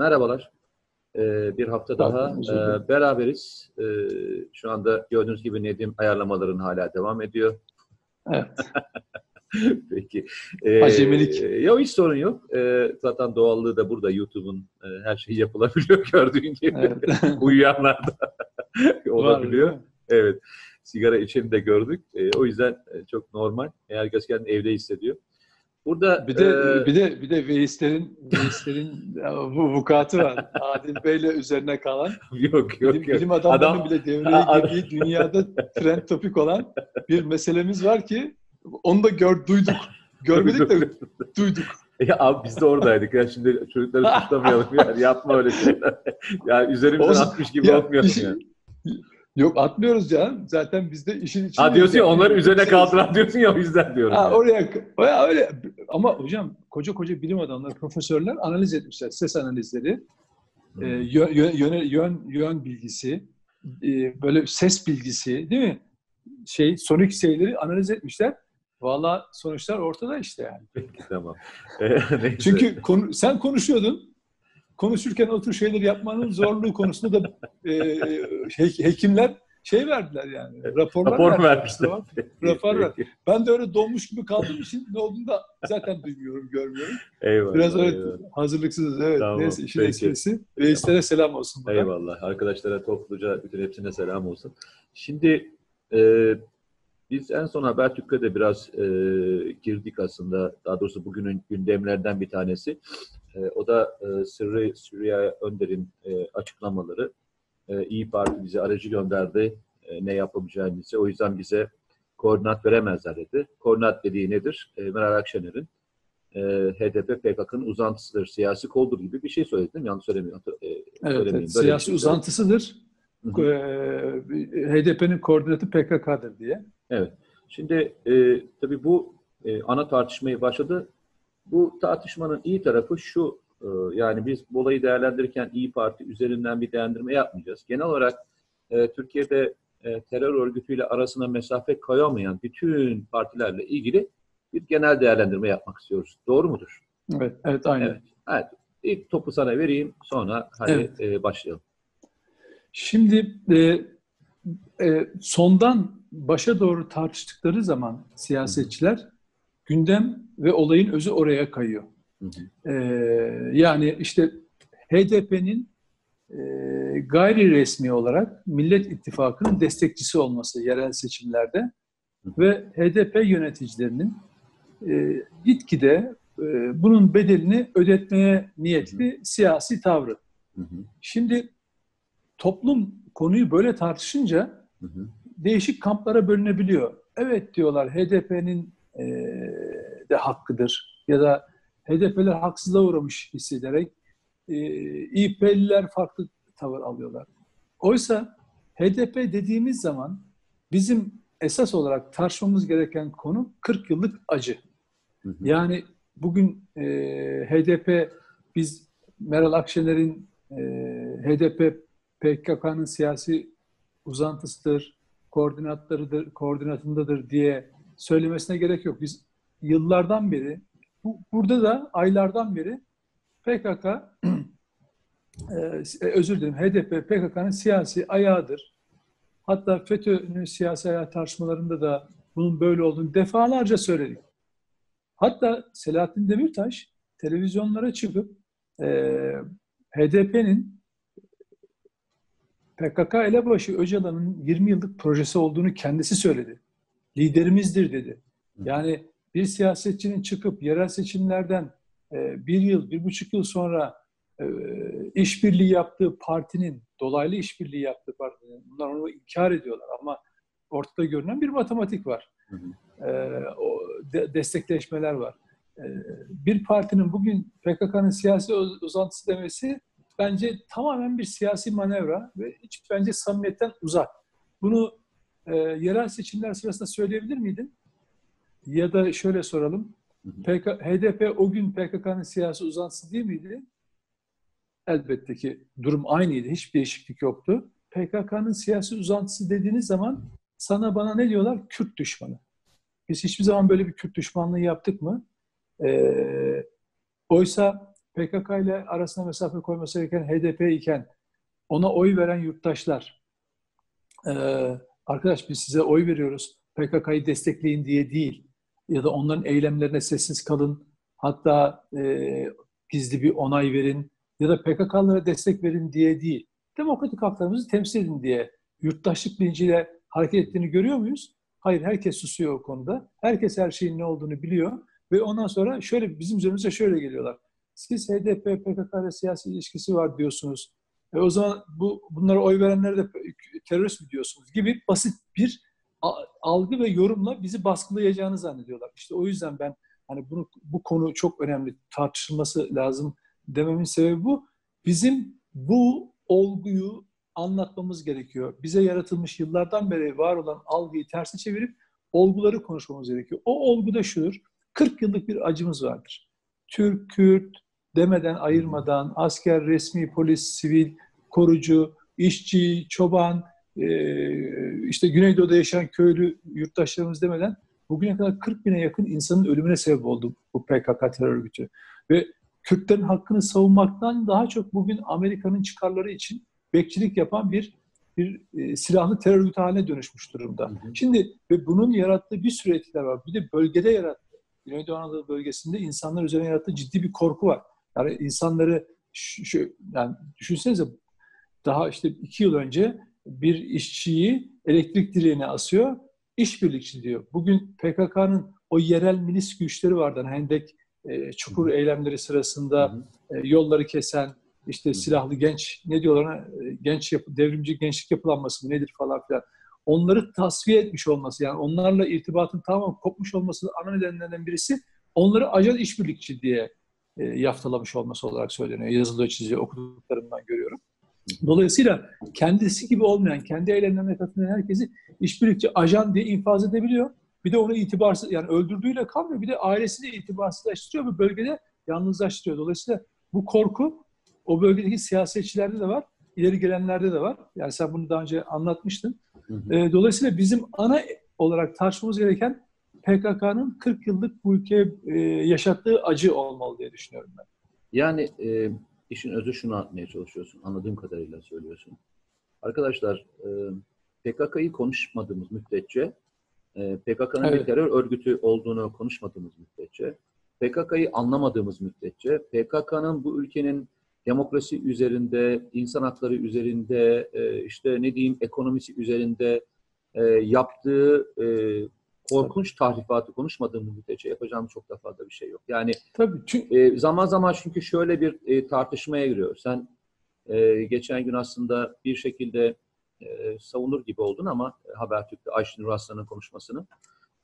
Merhabalar. Ee, bir hafta daha e, beraberiz. Ee, şu anda gördüğünüz gibi Nedim ayarlamaların hala devam ediyor. Evet. Peki. Ee, Acemilik. Yok hiç sorun yok. Ee, zaten doğallığı da burada YouTube'un e, her şeyi yapılabiliyor gördüğün gibi. Evet. Uyuyanlar da olabiliyor. Evet. Sigara içeni de gördük. Ee, o yüzden e, çok normal. Herkes kendini evde hissediyor. Burada Bir de e, bir de bir de Veysler'in Veysler'in bu vukuatı var. Adil Bey'le üzerine kalan yok yok bilim, yok. bilim adamlarının Adam- bile devreye girdiği dünyada trend topik olan bir meselemiz var ki onu da gör, duyduk. Görmedik de duyduk. Ya abi biz de oradaydık ya şimdi çocukları tutamayalım yani yapma öyle şeyler. ya üzerimizden Olsun. atmış gibi Ya, olmayalım işin- yani. Yok atmıyoruz canım. Zaten biz de işin içinde. Ha diyorsun ya onları üzerine kaldıran diyorsun ya o yüzden diyorum. Ha, yani. oraya oraya öyle ama hocam koca koca bilim adamları, profesörler analiz etmişler. Ses analizleri, e, yön, yön, yön, yön, bilgisi, e, böyle ses bilgisi değil mi? Şey, sonik şeyleri analiz etmişler. Valla sonuçlar ortada işte yani. Peki, tamam. Ee. Çünkü konu, sen konuşuyordun. Konuşurken o tür şeyleri yapmanın zorluğu konusunda da e, he- hekimler şey verdiler yani. Raporlar rapor vermişler. Rapor ver. Ben de öyle donmuş gibi kaldığım için ne olduğunu da zaten duymuyorum, görmüyorum. Eyvallah. Biraz öyle eyvallah. hazırlıksız. Evet. Tamam, Neyse işin peki. esprisi. Veislere selam olsun. buradan. Eyvallah. Arkadaşlara topluca bütün hepsine selam olsun. Şimdi e, biz en son Habertürk'e de biraz e, girdik aslında. Daha doğrusu bugünün gündemlerden bir tanesi. E, o da e, Sırrı Süreyya Önder'in e, açıklamaları. E, İyi Parti bize aracı gönderdi. E, ne yapabileceğimizi. O yüzden bize koordinat veremezler dedi. Koordinat dediği nedir? E, Meral Akşener'in e, HDP PKK'nın uzantısıdır, siyasi koldur gibi bir şey söyledi değil mi? Yanlış söylemiyorum. E, Evet, söylemeyeyim. evet. Siyasi şey uzantısıdır. Hı hı. Ee, HDP'nin koordinatı PKK'dır diye. Evet. Şimdi e, tabii bu e, ana tartışmayı başladı. Bu tartışmanın iyi tarafı şu, e, yani biz bu olayı değerlendirirken İyi Parti üzerinden bir değerlendirme yapmayacağız. Genel olarak e, Türkiye'de e, terör örgütüyle arasına mesafe koyamayan bütün partilerle ilgili bir genel değerlendirme yapmak istiyoruz. Doğru mudur? Evet, evet aynen. Evet. Evet. İlk topu sana vereyim, sonra hadi Evet. e, başlayalım. Şimdi e, e, sondan başa doğru tartıştıkları zaman siyasetçiler gündem ve olayın özü oraya kayıyor. Hı hı. E, yani işte HDP'nin e, gayri resmi olarak Millet İttifakı'nın destekçisi olması yerel seçimlerde ve HDP yöneticilerinin e, gitgide e, bunun bedelini ödetmeye niyetli siyasi tavrı. Hı hı. Şimdi toplum konuyu böyle tartışınca Hı hı. değişik kamplara bölünebiliyor. Evet diyorlar HDP'nin e, de hakkıdır ya da HDP'ler haksızlığa uğramış hissederek e, İP'liler farklı tavır alıyorlar. Oysa HDP dediğimiz zaman bizim esas olarak tartışmamız gereken konu 40 yıllık acı. Hı hı. Yani bugün e, HDP biz Meral Akşener'in e, HDP PKK'nın siyasi uzantısıdır, koordinatlarıdır, koordinatındadır diye söylemesine gerek yok. Biz yıllardan beri, bu, burada da aylardan beri PKK, e, özür dilerim HDP PKK'nın siyasi ayağıdır. Hatta FETÖ'nün siyasi ayağı tartışmalarında da bunun böyle olduğunu defalarca söyledik. Hatta Selahattin Demirtaş televizyonlara çıkıp e, HDP'nin PKK elebaşı Öcalan'ın 20 yıllık projesi olduğunu kendisi söyledi. Liderimizdir dedi. Yani bir siyasetçinin çıkıp yerel seçimlerden e, bir yıl, bir buçuk yıl sonra e, işbirliği yaptığı partinin, dolaylı işbirliği yaptığı partinin, bunlar onu inkar ediyorlar ama ortada görünen bir matematik var. Hı hı. E, o de- destekleşmeler var. E, bir partinin bugün PKK'nın siyasi uz- uzantısı demesi bence tamamen bir siyasi manevra ve hiç bence samimiyetten uzak. Bunu e, yerel seçimler sırasında söyleyebilir miydin? Ya da şöyle soralım. PK, HDP o gün PKK'nın siyasi uzantısı değil miydi? Elbette ki durum aynıydı. Hiçbir değişiklik yoktu. PKK'nın siyasi uzantısı dediğiniz zaman sana bana ne diyorlar? Kürt düşmanı. Biz hiçbir zaman böyle bir Kürt düşmanlığı yaptık mı? Ee, oysa PKK ile arasına mesafe koyması gereken HDP iken ona oy veren yurttaşlar e, arkadaş biz size oy veriyoruz PKK'yı destekleyin diye değil ya da onların eylemlerine sessiz kalın hatta e, gizli bir onay verin ya da PKK'lara destek verin diye değil. Demokratik haklarımızı temsil edin diye yurttaşlık bilinciyle hareket ettiğini görüyor muyuz? Hayır, herkes susuyor o konuda. Herkes her şeyin ne olduğunu biliyor. Ve ondan sonra şöyle bizim üzerimize şöyle geliyorlar. Siz HDP, PKK ile siyasi ilişkisi var diyorsunuz. E o zaman bu bunlara oy verenler de terörist mi diyorsunuz gibi basit bir algı ve yorumla bizi baskılayacağını zannediyorlar. İşte o yüzden ben hani bunu bu konu çok önemli tartışılması lazım dememin sebebi bu. Bizim bu olguyu anlatmamız gerekiyor. Bize yaratılmış yıllardan beri var olan algıyı tersi çevirip olguları konuşmamız gerekiyor. O olgu da şudur. 40 yıllık bir acımız vardır. Türk, Kürt demeden ayırmadan asker, resmi, polis, sivil, korucu, işçi, çoban, işte Güneydoğu'da yaşayan köylü yurttaşlarımız demeden bugüne kadar 40 bine yakın insanın ölümüne sebep oldu bu PKK terör örgütü. Ve Kürtlerin hakkını savunmaktan daha çok bugün Amerika'nın çıkarları için bekçilik yapan bir bir e, silahlı terör örgütü haline dönüşmüş durumda. Hı hı. Şimdi ve bunun yarattığı bir sürü etkiler var. Bir de bölgede yarattığı, Güneydoğu Anadolu bölgesinde insanlar üzerine yarattığı ciddi bir korku var. Yani insanları şu, şu yani düşünsenize daha işte iki yıl önce bir işçiyi elektrik direğine asıyor, işbirlikçi diyor. Bugün PKK'nın o yerel milis güçleri vardı. Hani Hendek e, çukur hı hı. eylemleri sırasında. E, yolları kesen, işte silahlı genç ne diyorlar e, genç yapı, devrimci gençlik yapılanması mı nedir falan filan. Onları tasfiye etmiş olması yani onlarla irtibatın tamamen kopmuş olması ana nedenlerden birisi onları ajan işbirlikçi diye e, yaftalamış olması olarak söyleniyor. Yazılı çiziyor okuduklarımdan görüyorum. Dolayısıyla kendisi gibi olmayan, kendi eylemlerine katılan herkesi işbirlikçi ajan diye infaz edebiliyor. Bir de onu itibarsız, yani öldürdüğüyle kalmıyor. Bir de ailesini itibarsızlaştırıyor ve bölgede yalnızlaştırıyor. Dolayısıyla bu korku o bölgedeki siyasetçilerde de var, ileri gelenlerde de var. Yani sen bunu daha önce anlatmıştın. Hı hı. E, dolayısıyla bizim ana olarak tartışmamız gereken PKK'nın 40 yıllık bu ülkeye e, yaşattığı acı olmalı diye düşünüyorum ben. Yani e, işin özü şunu atmaya çalışıyorsun. Anladığım kadarıyla söylüyorsun. Arkadaşlar e, PKK'yı konuşmadığımız müddetçe, e, PKK'nın evet. bir terör örgütü olduğunu konuşmadığımız müddetçe, PKK'yı anlamadığımız müddetçe, PKK'nın bu ülkenin demokrasi üzerinde, insan hakları üzerinde, e, işte ne diyeyim ekonomisi üzerinde e, yaptığı e, korkunç tahrifatı konuşmadığımız müddetçe yapacağım çok da fazla bir şey yok. Yani Tabii, çünkü... e, zaman zaman çünkü şöyle bir e, tartışmaya giriyor. Sen e, geçen gün aslında bir şekilde e, savunur gibi oldun ama e, Habertürk'te Ayşenur Aslan'ın konuşmasını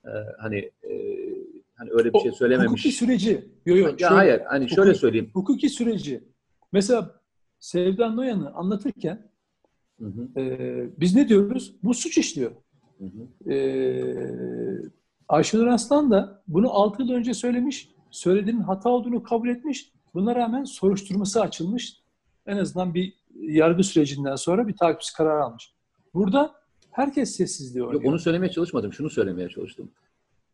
e, hani e, hani öyle bir o, şey söylememiş. Hukuki süreci. Yok yok. Ya hayır hani hukuki, şöyle söyleyeyim. Hukuki süreci. Mesela Sevdan Noyan'ı anlatırken hı hı. E, biz ne diyoruz? Bu suç işliyor. Hı hı. E, Ayşenur Aslan da bunu 6 yıl önce söylemiş. Söylediğinin hata olduğunu kabul etmiş. Buna rağmen soruşturması açılmış. En azından bir yargı sürecinden sonra bir takipçi karar almış. Burada herkes sessizliği oynuyor. Onu söylemeye çalışmadım. Şunu söylemeye çalıştım.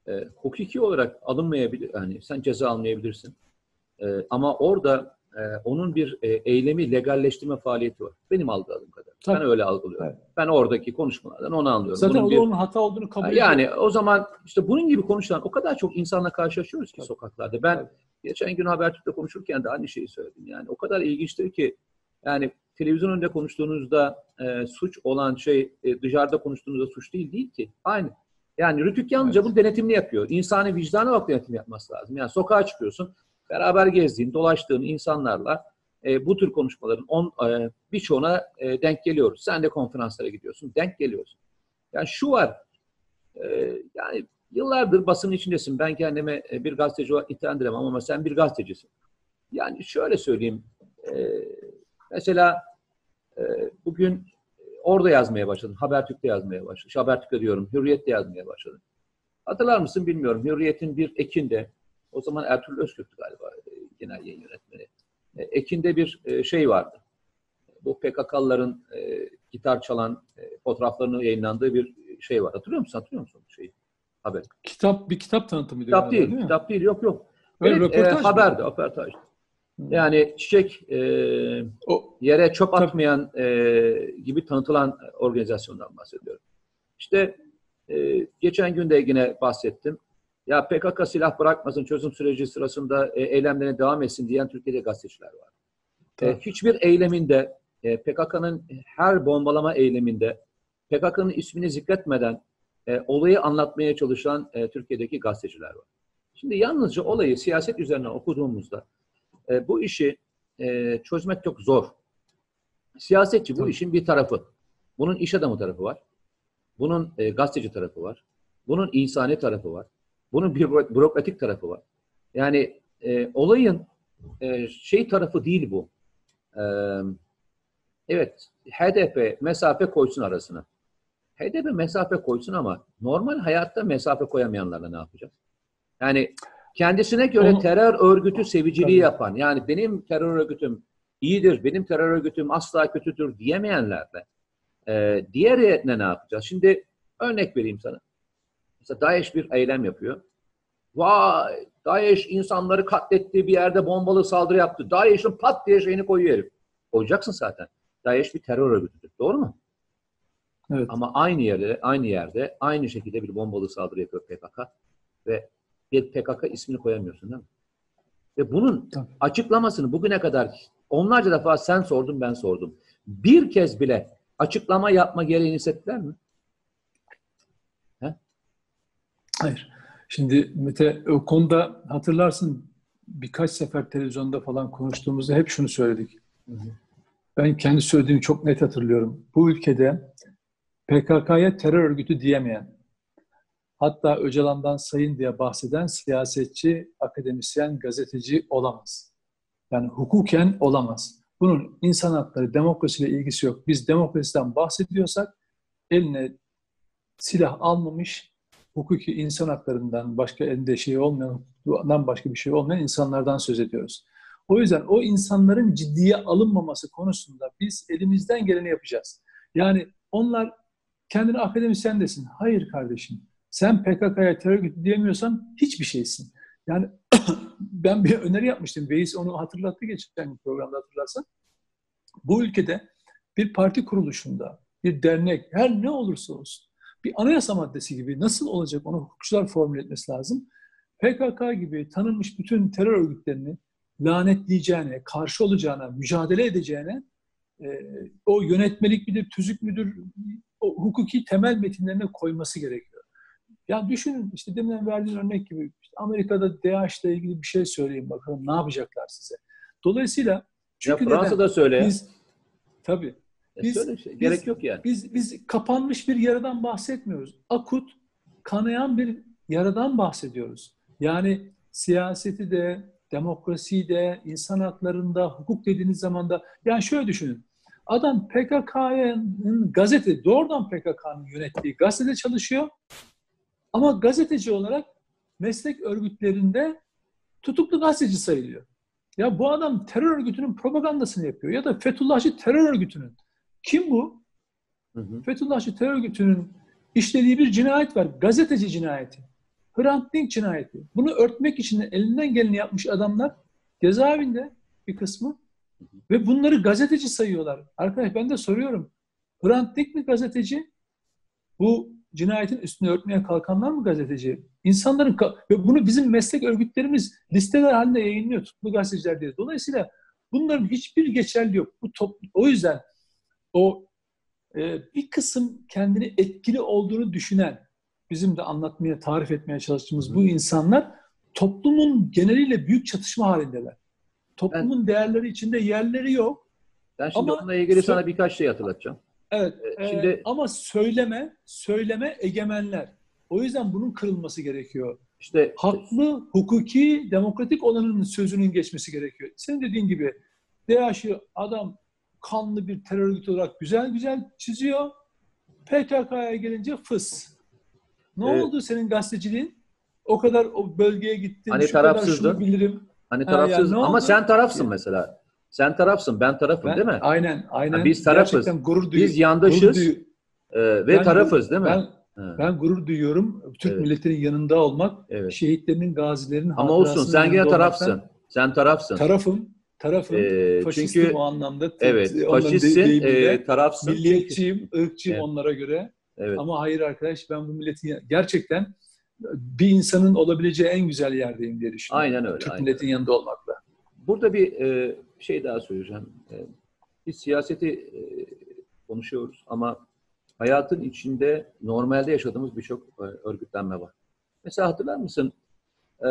E, hukuki olarak alınmayabilir. Yani sen ceza almayabilirsin. E, ama orada e, onun bir e, eylemi legalleştirme faaliyeti var. Benim algıladığım kadar. Tabii. Ben öyle algılıyorum. Evet. Ben oradaki konuşmalardan onu anlıyorum. Zaten bunun bir, onun hata olduğunu kabul ediyor. Yani o zaman işte bunun gibi konuşulan o kadar çok insanla karşılaşıyoruz ki Tabii. sokaklarda. Ben Tabii. geçen gün Habertürk'te konuşurken de aynı şeyi söyledim. Yani o kadar ilginçtir ki yani televizyon önünde konuştuğunuzda e, suç olan şey e, dışarıda konuştuğunuzda suç değil değil ki. Aynı. Yani Rütük yalnızca evet. bu denetimini yapıyor. İnsani vicdana bak denetim yapması lazım. Yani sokağa çıkıyorsun beraber gezdiğin, dolaştığın insanlarla e, bu tür konuşmaların on, e, birçoğuna e, denk geliyoruz. Sen de konferanslara gidiyorsun, denk geliyorsun. Yani şu var, e, yani yıllardır basının içindesin. Ben kendime e, bir gazeteci olarak nitelendiremem ama sen bir gazetecisin. Yani şöyle söyleyeyim, e, mesela e, bugün orada yazmaya başladım, Habertürk'te yazmaya başladım. Habertürk'te diyorum, Hürriyet'te yazmaya başladım. Hatırlar mısın bilmiyorum. Hürriyet'in bir Ekim'de o zaman Ertuğrul Özkürk'tü galiba e, genel yayın yönetmeni. E, Ekin'de bir e, şey vardı. Bu PKK'lıların gitar çalan fotoğraflarının yayınlandığı bir şey var. Hatırlıyor musun? Hatırlıyor musun şeyi? Haber. Kitap bir kitap tanıtımıydı. Kitap değil, değil kitap değil. Yok yok. Öyle evet, röportaj e, haberdi, röportaj. Yani çiçek e, o, yere çöp atmayan e, gibi tanıtılan organizasyondan bahsediyorum. İşte e, geçen gün de yine bahsettim. Ya PKK silah bırakmasın, çözüm süreci sırasında e, eylemlerine devam etsin diyen Türkiye'de gazeteciler var. E, hiçbir eyleminde, e, PKK'nın her bombalama eyleminde PKK'nın ismini zikretmeden e, olayı anlatmaya çalışan e, Türkiye'deki gazeteciler var. Şimdi yalnızca olayı siyaset üzerine okuduğumuzda e, bu işi e, çözmek çok zor. Siyasetçi bu işin bir tarafı. Bunun iş adamı tarafı var. Bunun e, gazeteci tarafı var. Bunun insani tarafı var. Bunun bir bürokratik tarafı var. Yani e, olayın e, şey tarafı değil bu. E, evet, HDP mesafe koysun arasına. HDP mesafe koysun ama normal hayatta mesafe koyamayanlarla ne yapacağız? Yani kendisine göre Onu, terör örgütü seviciliği tabii. yapan, yani benim terör örgütüm iyidir, benim terör örgütüm asla kötüdür diyemeyenlerle e, diğerine ne yapacağız? Şimdi örnek vereyim sana. Mesela DAEŞ bir eylem yapıyor. Vay DAEŞ insanları katletti, bir yerde bombalı saldırı yaptı. DAEŞ'in pat diye şeyini koyuyor herif. Koyacaksın zaten. DAEŞ bir terör örgütüdür. Doğru mu? Evet. Ama aynı yerde, aynı yerde, aynı şekilde bir bombalı saldırı yapıyor PKK ve bir PKK ismini koyamıyorsun değil mi? Ve bunun Tabii. açıklamasını bugüne kadar onlarca defa sen sordun ben sordum. Bir kez bile açıklama yapma gereğini hissettiler mi? He? Hayır. Şimdi Mete o konuda hatırlarsın birkaç sefer televizyonda falan konuştuğumuzda hep şunu söyledik. Hı hı. Ben kendi söylediğimi çok net hatırlıyorum. Bu ülkede PKK'ya terör örgütü diyemeyen, hatta Öcalan'dan sayın diye bahseden siyasetçi, akademisyen, gazeteci olamaz. Yani hukuken olamaz. Bunun insan hakları, demokrasiyle ilgisi yok. Biz demokrasiden bahsediyorsak eline silah almamış, hukuki insan haklarından başka elinde şey olmayan, hukuktan başka bir şey olmayan insanlardan söz ediyoruz. O yüzden o insanların ciddiye alınmaması konusunda biz elimizden geleni yapacağız. Yani onlar kendini akademisyen desin. Hayır kardeşim. Sen PKK'ya terör örgütü diyemiyorsan hiçbir şeysin. Yani ben bir öneri yapmıştım. Beyiz onu hatırlattı geçen programda hatırlarsan. Bu ülkede bir parti kuruluşunda, bir dernek, her ne olursa olsun bir anayasa maddesi gibi nasıl olacak onu hukukçular formüle etmesi lazım. PKK gibi tanınmış bütün terör örgütlerini lanetleyeceğine, karşı olacağına, mücadele edeceğine e, o yönetmelik midir, tüzük müdür, o hukuki temel metinlerine koyması gerekiyor. Ya düşünün işte demin verdiğin örnek gibi işte Amerika'da DAEŞ ile ilgili bir şey söyleyin bakalım ne yapacaklar size. Dolayısıyla çünkü ya Fransa'da söyle. Biz, tabii. E biz, şey, gerek yok yani. Biz, biz kapanmış bir yaradan bahsetmiyoruz. Akut, kanayan bir yaradan bahsediyoruz. Yani siyaseti de, demokrasiyi de, insan haklarında, hukuk dediğiniz zaman da yani şöyle düşünün. Adam PKK'nın gazete, doğrudan PKK'nın yönettiği gazetede çalışıyor. Ama gazeteci olarak meslek örgütlerinde tutuklu gazeteci sayılıyor. Ya bu adam terör örgütünün propagandasını yapıyor ya da Fethullahçı terör örgütünün. Kim bu? Hı hı. Fethullahçı terör örgütünün işlediği bir cinayet var. Gazeteci cinayeti. Hrant Dink cinayeti. Bunu örtmek için elinden geleni yapmış adamlar cezaevinde bir kısmı ve bunları gazeteci sayıyorlar. Arkadaş ben de soruyorum. Hrant Dink mi gazeteci? Bu cinayetin üstünü örtmeye kalkanlar mı gazeteci? İnsanların ve bunu bizim meslek örgütlerimiz listeler halinde yayınlıyor tutuklu gazeteciler diye. Dolayısıyla bunların hiçbir geçerli yok. Bu top, o yüzden o e, bir kısım kendini etkili olduğunu düşünen bizim de anlatmaya, tarif etmeye çalıştığımız Hı. bu insanlar toplumun geneliyle büyük çatışma halindeler. Toplumun ben, değerleri içinde yerleri yok. Ben şimdi ama onunla ilgili sana birkaç şey hatırlatacağım. Evet. Ee, şimdi e, ama söyleme, söyleme egemenler. O yüzden bunun kırılması gerekiyor. İşte haklı, hukuki, demokratik olanın sözünün geçmesi gerekiyor. Senin dediğin gibi DAEŞ'i adam kanlı bir terör örgütü olarak güzel güzel çiziyor. PKK'ya gelince fıs. Ne evet. oldu senin gazeteciliğin? O kadar o bölgeye gittin. Hani şu tarafsızdı. Kadar şunu bilirim. Hani tarafsız. Yani ama sen tarafsın mesela. Sen tarafsın, ben tarafım ben, değil mi? Aynen, aynen. Yani biz tarafız. Gurur duy- biz yandaşız gurur e, ve ben, tarafız değil mi? Ben, Ha. Ben gurur duyuyorum. Türk evet. milletinin yanında olmak, evet. şehitlerinin, gazilerin Ama olsun sen yine tarafsın. Sen tarafsın. Tarafım. Tarafım. Ee, Faşistim çünkü o anlamda. evet, faşistsin, deyimiyle. e, tarafsın. Milliyetçiyim, ırkçıyım Evet. onlara göre. Evet. Ama hayır arkadaş ben bu milletin gerçekten bir insanın olabileceği en güzel yerdeyim diye düşünüyorum. Aynen öyle. Türk aynen. milletin yanında olmakla. Burada bir e, şey daha söyleyeceğim. E, biz siyaseti e, konuşuyoruz ama hayatın içinde normalde yaşadığımız birçok e, örgütlenme var. Mesela hatırlar mısın? E,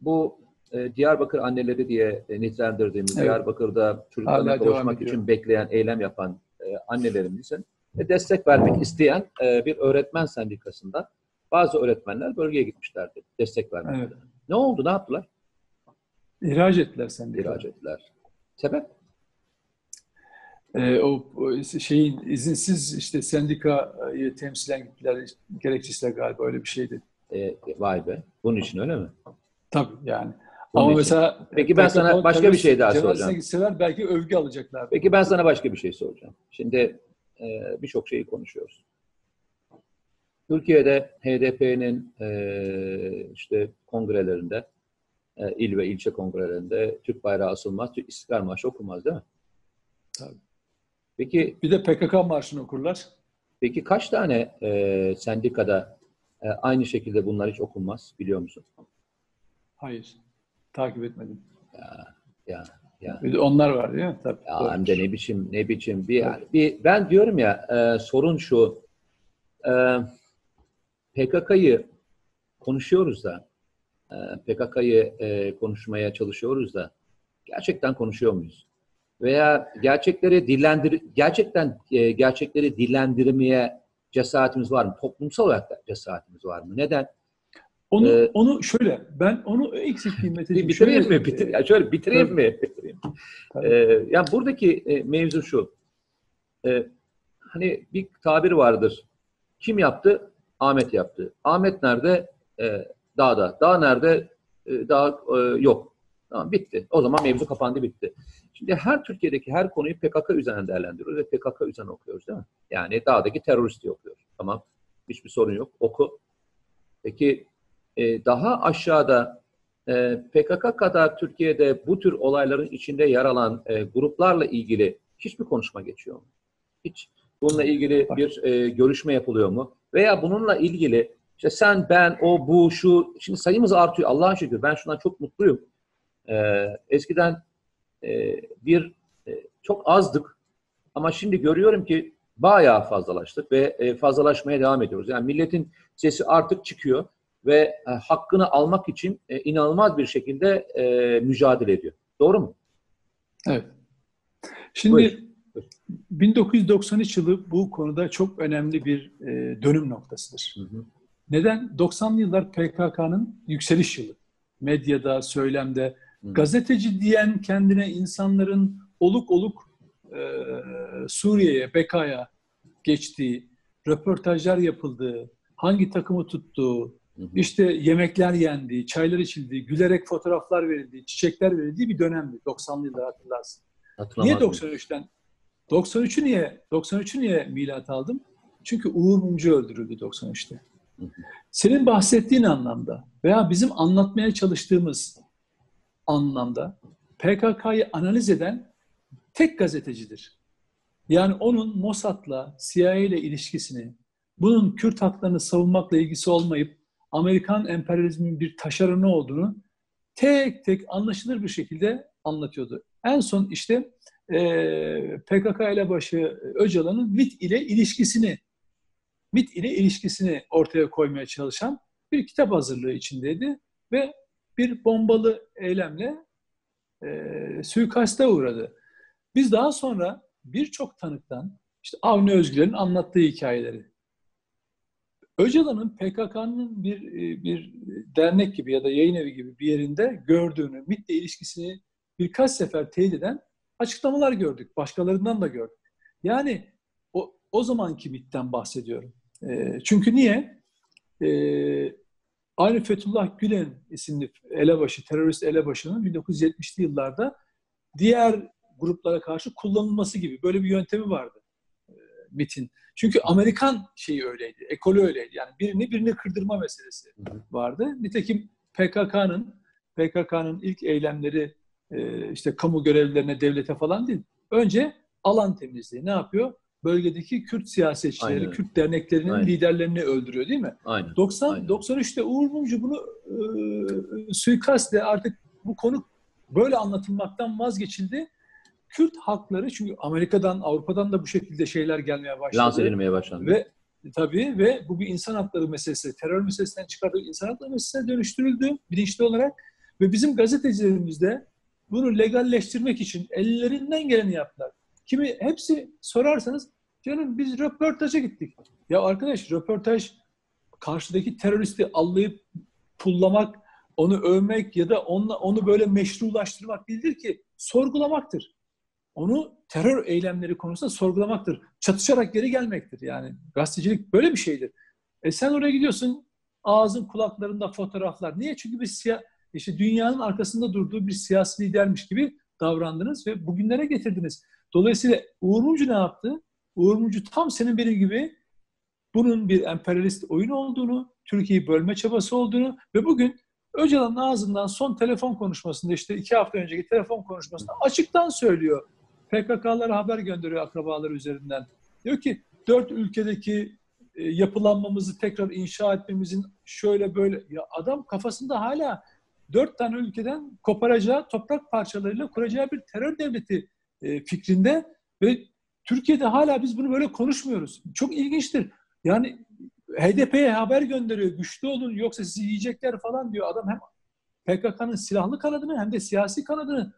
bu e, Diyarbakır anneleri diye e, nitelendirdiğimiz Evet. Diyarbakır'da devam kavuşmak için bekleyen, eylem yapan e, annelerimizin ve destek vermek isteyen e, bir öğretmen sendikasından bazı öğretmenler bölgeye gitmişlerdi destek vermek Evet. Ne oldu? Ne yaptılar? İhraç ettiler sendikayı. ihraç ettiler. Sebep? Ee, o, o şeyin izinsiz işte sendikayı temsilen gittiler gerekçesiyle galiba öyle bir şeydi. E, vay be. Bunun için öyle mi? Tabii yani. Ama mesela Peki ben sana başka bir şey daha soracağım. gitseler belki övgü alacaklar. Peki ben sana başka bir şey soracağım. Şimdi e, birçok şeyi konuşuyoruz. Türkiye'de HDP'nin e, işte kongrelerinde, e, il ve ilçe kongrelerinde Türk bayrağı asılmaz, Türk İstiklal Marşı okunmaz değil mi? Tabii. Peki Bir de PKK marşını okurlar. peki kaç tane e, sendikada e, aynı şekilde bunlar hiç okunmaz biliyor musun? Hayır. Takip etmedim. Ya ya Bir de onlar var değil mi? Tabii. Ya doğru. hem de ne biçim ne biçim bir, yani bir ben diyorum ya e, sorun şu e, PKK'yı konuşuyoruz da e, PKK'yı e, konuşmaya çalışıyoruz da gerçekten konuşuyor muyuz? Veya gerçekleri dillendir gerçekten e, gerçekleri dillendirmeye cesaretimiz var mı? Toplumsal olarak da cesaretimiz var mı? Neden? Onu Ee, onu şöyle ben onu Bir Meteciğim. bitireyim Şöyle- mi? Bitir, ya şöyle bitireyim mi? Bitireyim. Ee, yani buradaki e, mevzu şu. Ee, hani bir tabir vardır. Kim yaptı? Ahmet yaptı. Ahmet nerede? Ee, dağda. Dağ nerede? Ee, dağ e, yok. Tamam bitti. O zaman mevzu kapandı bitti. Şimdi her Türkiye'deki her konuyu PKK üzerinden değerlendiriyoruz ve PKK üzerinden okuyoruz değil mi? Yani dağdaki teröristi okuyoruz. Tamam. Hiçbir sorun yok. Oku. Peki e, daha aşağıda e, PKK kadar Türkiye'de bu tür olayların içinde yer alan e, gruplarla ilgili hiçbir konuşma geçiyor mu? Hiç bununla ilgili bir görüşme yapılıyor mu? Veya bununla ilgili işte sen, ben, o, bu, şu, şimdi sayımız artıyor Allah'a şükür. Ben şundan çok mutluyum. Eskiden bir çok azdık ama şimdi görüyorum ki bayağı fazlalaştık ve fazlalaşmaya devam ediyoruz. Yani milletin sesi artık çıkıyor ve e, hakkını almak için e, inanılmaz bir şekilde e, mücadele ediyor. Doğru mu? Evet. Şimdi Buyur, buyur. 1993 yılı bu konuda çok önemli bir e, dönüm noktasıdır. Hı hı. Neden? 90'lı yıllar PKK'nın yükseliş yılı. Medyada, söylemde. Hı. Gazeteci diyen kendine insanların oluk oluk e, Suriye'ye, Beka'ya geçtiği, röportajlar yapıldığı, hangi takımı tuttuğu. İşte yemekler yendiği, çaylar içildiği, gülerek fotoğraflar verildiği, çiçekler verildiği bir dönemdi 90'lı yıllar hatırlarsın. Niye Hatırlamaz mıyım? 93'ten? 93'ü niye 93'ü niye milat aldım? Çünkü Uğur Mumcu öldürüldü 93'te. Hı hı. Senin bahsettiğin anlamda veya bizim anlatmaya çalıştığımız anlamda PKK'yı analiz eden tek gazetecidir. Yani onun Mossad'la, CIA ile ilişkisini, bunun Kürt haklarını savunmakla ilgisi olmayıp Amerikan emperyalizminin bir taşeronu olduğunu tek tek anlaşılır bir şekilde anlatıyordu. En son işte eee PKK elebaşı Öcalan'ın MIT ile ilişkisini MIT ile ilişkisini ortaya koymaya çalışan bir kitap hazırlığı içindeydi ve bir bombalı eylemle eee suikaste uğradı. Biz daha sonra birçok tanıktan işte Avni Özgür'ün anlattığı hikayeleri Öcalan'ın PKK'nın bir bir dernek gibi ya da yayın evi gibi bir yerinde gördüğünü, MIT'le ilişkisini birkaç sefer teyit eden açıklamalar gördük. Başkalarından da gördük. Yani o, o zamanki MIT'ten bahsediyorum. E, çünkü niye? E, aynı Fethullah Gülen isimli elebaşı, terörist elebaşının 1970'li yıllarda diğer gruplara karşı kullanılması gibi böyle bir yöntemi vardı e, MIT'in. Çünkü Amerikan şeyi öyleydi, ekolü öyleydi. Yani birini birini kırdırma meselesi vardı. Nitekim PKK'nın PKK'nın ilk eylemleri e, işte kamu görevlilerine, devlete falan değil. Önce alan temizliği. Ne yapıyor? Bölgedeki Kürt siyasetçileri, Aynen. Kürt derneklerinin Aynen. liderlerini öldürüyor değil mi? Aynen. 90 Aynen. 93'te Uğur Mumcu bunu e, suikastle artık bu konu böyle anlatılmaktan vazgeçildi. Kürt halkları çünkü Amerika'dan, Avrupa'dan da bu şekilde şeyler gelmeye başladı. Lanse edilmeye başlandı. Ve tabii ve bu bir insan hakları meselesi, terör meselesinden çıkardığı insan hakları meselesine dönüştürüldü bilinçli olarak. Ve bizim gazetecilerimiz de bunu legalleştirmek için ellerinden geleni yaptılar. Kimi hepsi sorarsanız canım biz röportaja gittik. Ya arkadaş röportaj karşıdaki teröristi allayıp pullamak, onu övmek ya da onunla, onu böyle meşrulaştırmak değildir ki sorgulamaktır. Onu terör eylemleri konusunda sorgulamaktır. Çatışarak geri gelmektir. Yani gazetecilik böyle bir şeydir. E sen oraya gidiyorsun ağzın kulaklarında fotoğraflar. Niye? Çünkü bir siya işte dünyanın arkasında durduğu bir siyasi lidermiş gibi davrandınız ve bugünlere getirdiniz. Dolayısıyla Uğur Mumcu ne yaptı? Uğur Mumcu tam senin benim gibi bunun bir emperyalist oyun olduğunu, Türkiye'yi bölme çabası olduğunu ve bugün Öcalan'ın ağzından son telefon konuşmasında işte iki hafta önceki telefon konuşmasında açıktan söylüyor. PKK'lara haber gönderiyor akrabaları üzerinden. Diyor ki dört ülkedeki e, yapılanmamızı tekrar inşa etmemizin şöyle böyle ya adam kafasında hala dört tane ülkeden koparacağı toprak parçalarıyla kuracağı bir terör devleti e, fikrinde ve Türkiye'de hala biz bunu böyle konuşmuyoruz. Çok ilginçtir. Yani HDP'ye haber gönderiyor. Güçlü olun yoksa sizi yiyecekler falan diyor. Adam hem PKK'nın silahlı kanadını hem de siyasi kanadını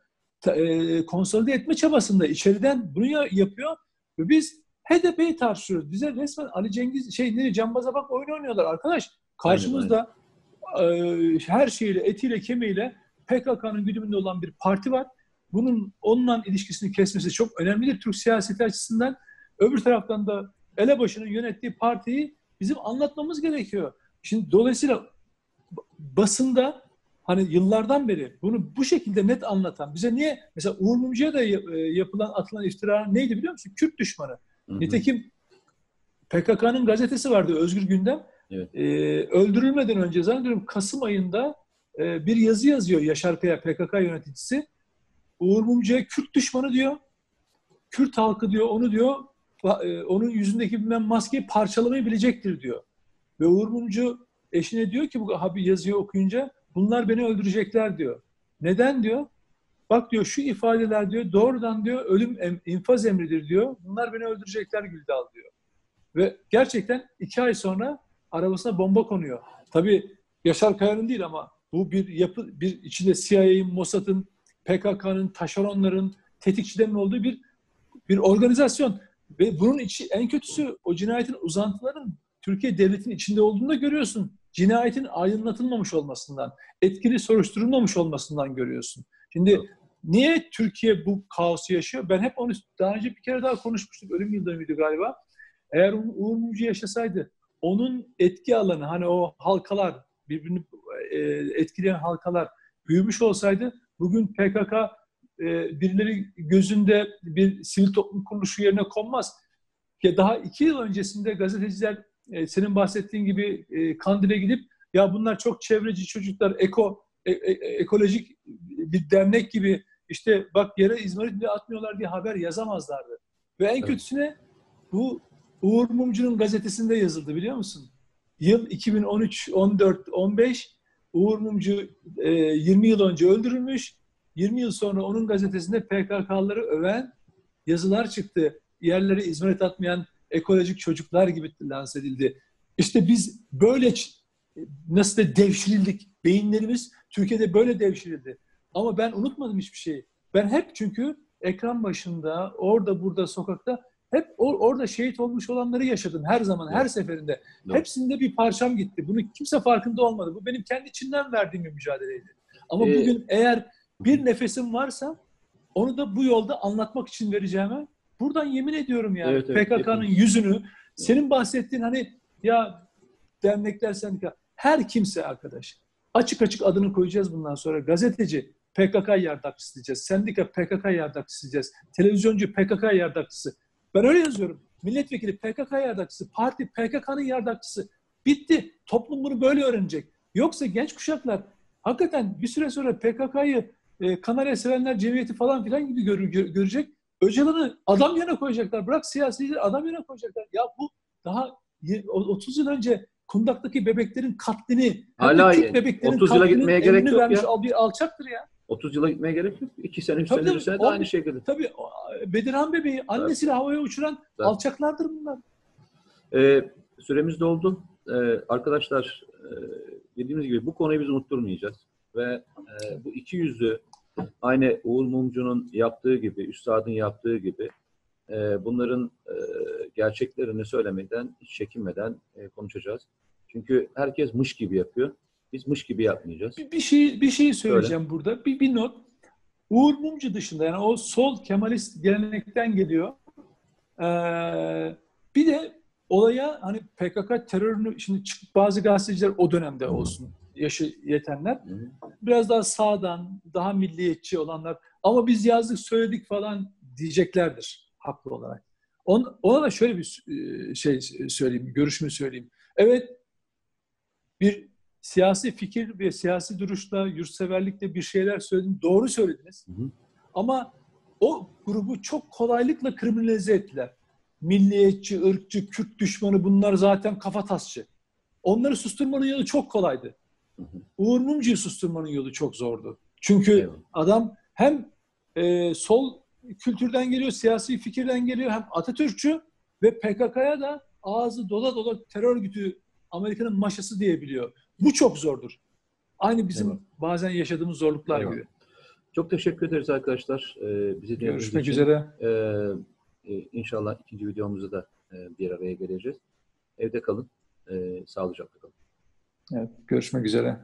e, konsolide etme çabasında içeriden bunu ya- yapıyor ve biz HDP'yi tartışıyoruz. Bize resmen Ali Cengiz şey ne Cambaza bak oyun oynuyorlar arkadaş. Karşımızda e, her şeyiyle etiyle kemiğiyle PKK'nın güdümünde olan bir parti var. Bunun onunla ilişkisini kesmesi çok önemlidir Türk siyaseti açısından. Öbür taraftan da elebaşının yönettiği partiyi bizim anlatmamız gerekiyor. Şimdi dolayısıyla basında hani yıllardan beri bunu bu şekilde net anlatan bize niye mesela Uğur Mumcu'ya da e, yapılan atılan iftira neydi biliyor musun? Kürt düşmanı. Hı hı. Nitekim PKK'nın gazetesi vardı Özgür Gündem. Evet. Ee, öldürülmeden önce zannediyorum Kasım ayında e, bir yazı yazıyor Yaşar Kaya PKK yöneticisi. Uğur Mumcu'ya Kürt düşmanı diyor. Kürt halkı diyor onu diyor e, onun yüzündeki bilmem maskeyi parçalamayı bilecektir diyor. Ve Uğur Mumcu eşine diyor ki bu abi yazıyı okuyunca bunlar beni öldürecekler diyor. Neden diyor? Bak diyor şu ifadeler diyor doğrudan diyor ölüm em, infaz emridir diyor. Bunlar beni öldürecekler Güldal diyor. Ve gerçekten iki ay sonra arabasına bomba konuyor. Tabii Yaşar Kaya'nın değil ama bu bir yapı, bir içinde CIA'nin, Mossad'ın, PKK'nın, taşeronların, tetikçilerin olduğu bir bir organizasyon. Ve bunun içi en kötüsü o cinayetin uzantıların Türkiye devletinin içinde olduğunu da görüyorsun. Cinayetin aydınlatılmamış olmasından, etkili soruşturulmamış olmasından görüyorsun. Şimdi niye Türkiye bu kaosu yaşıyor? Ben hep onu daha önce bir kere daha konuşmuştuk. Ölüm yıl dönümüydü galiba. Eğer Uğur Mumcu yaşasaydı onun etki alanı hani o halkalar birbirini e, etkileyen halkalar büyümüş olsaydı bugün PKK e, birileri gözünde bir sivil toplum kuruluşu yerine konmaz. Ya daha iki yıl öncesinde gazeteciler e, senin bahsettiğin gibi e, Kandil'e gidip ya bunlar çok çevreci çocuklar, eko e, e, ekolojik bir dernek gibi işte bak yere izmarit bile atmıyorlar diye haber yazamazlardı. Ve en Evet. kötüsüne bu Uğur Mumcu'nun gazetesinde yazıldı biliyor musun? Yıl 2013, 14, 15 Uğur Mumcu e, 20 yıl önce öldürülmüş. 20 yıl sonra onun gazetesinde PKK'ları öven yazılar çıktı. Yerlere izmarit atmayan ekolojik çocuklar gibi lanse edildi. İşte biz böyle nasıl da devşirildik. Beyinlerimiz Türkiye'de böyle devşirildi. Ama ben unutmadım hiçbir şeyi. Ben hep çünkü ekran başında, orada burada sokakta hep or- orada şehit olmuş olanları yaşadım her zaman, her Evet. seferinde. Evet. Hepsinde bir parçam gitti. Bunu kimse farkında olmadı. Bu benim kendi içimden verdiğim bir mücadeleydi. Ama Ee, bugün eğer bir nefesim varsa onu da bu yolda anlatmak için vereceğime buradan yemin ediyorum yani Evet, evet, PKK'nın yüzünü senin bahsettiğin hani ya dernekler sendika her kimse arkadaş açık açık adını koyacağız bundan sonra gazeteci PKK yardakçısı diyeceğiz. Sendika PKK yardakçısı diyeceğiz. Televizyoncu PKK yardakçısı. Ben öyle yazıyorum. Milletvekili PKK yardakçısı, parti PKK'nın yardakçısı. Bitti. Toplum bunu böyle öğrenecek. Yoksa genç kuşaklar hakikaten bir süre sonra PKK'yı e, Kanarya Sevenler Cemiyeti falan filan gibi gör, gör- görecek. Öcalan'ı adam yerine koyacaklar. Bırak siyasileri adam yerine koyacaklar. Ya bu daha ye- o- 30 yıl önce kundaktaki bebeklerin katlini, Hala Kürt bebeklerin 30 yıla gitmeye gerek yok vermiş ya. al- bir alçaktır ya. 30 yıla gitmeye gerek yok. 2 sene, 3 Tabii sene, tabii. 1 sene de aynı şekilde. Tabii Bedirhan bebeği annesiyle havaya uçuran Tabii. alçaklardır bunlar. Ee, süremiz doldu. Ee, arkadaşlar e, dediğimiz gibi bu konuyu biz unutturmayacağız. Ve e, bu iki yüzlü aynı Uğur Mumcu'nun yaptığı gibi, Üstad'ın yaptığı gibi e, bunların e, gerçeklerini söylemeden, hiç çekinmeden e, konuşacağız. Çünkü herkes mış gibi yapıyor. Biz mış gibi yapmayacağız. Bir, bir şey bir şey söyleyeceğim burada. Bir, bir not. Uğur Mumcu dışında yani o sol Kemalist gelenekten geliyor. Ee, bir de olaya hani PKK terörünü şimdi çıkıp bazı gazeteciler o dönemde olsun yaşı yetenler Hı hı. biraz daha sağdan, daha milliyetçi olanlar ama biz yazdık söyledik falan diyeceklerdir haklı olarak. On, ona da şöyle bir e, şey söyleyeyim, görüşümü söyleyeyim. Evet bir siyasi fikir ve siyasi duruşla, yurtseverlikle bir şeyler söyledin, doğru söylediniz. Hı hı. Ama o grubu çok kolaylıkla kriminalize ettiler. Milliyetçi, ırkçı, Kürt düşmanı bunlar zaten kafatasçı. Onları susturmanın yolu çok kolaydı. Uğur Mumcu'yu susturmanın yolu çok zordu. Çünkü Eyvallah. adam hem e, sol kültürden geliyor, siyasi fikirden geliyor, hem Atatürkçü ve PKK'ya da ağzı dola dola terör örgütü Amerika'nın maşası diyebiliyor. Bu çok zordur. Aynı bizim Eyvallah. bazen yaşadığımız zorluklar Eyvallah. gibi. Çok teşekkür ederiz arkadaşlar. Ee, bizi Görüşmek için. üzere. Ee, inşallah ikinci videomuzda da e, bir araya geleceğiz. Evde kalın, e, sağlıcakla kalın. Evet, görüşmek üzere.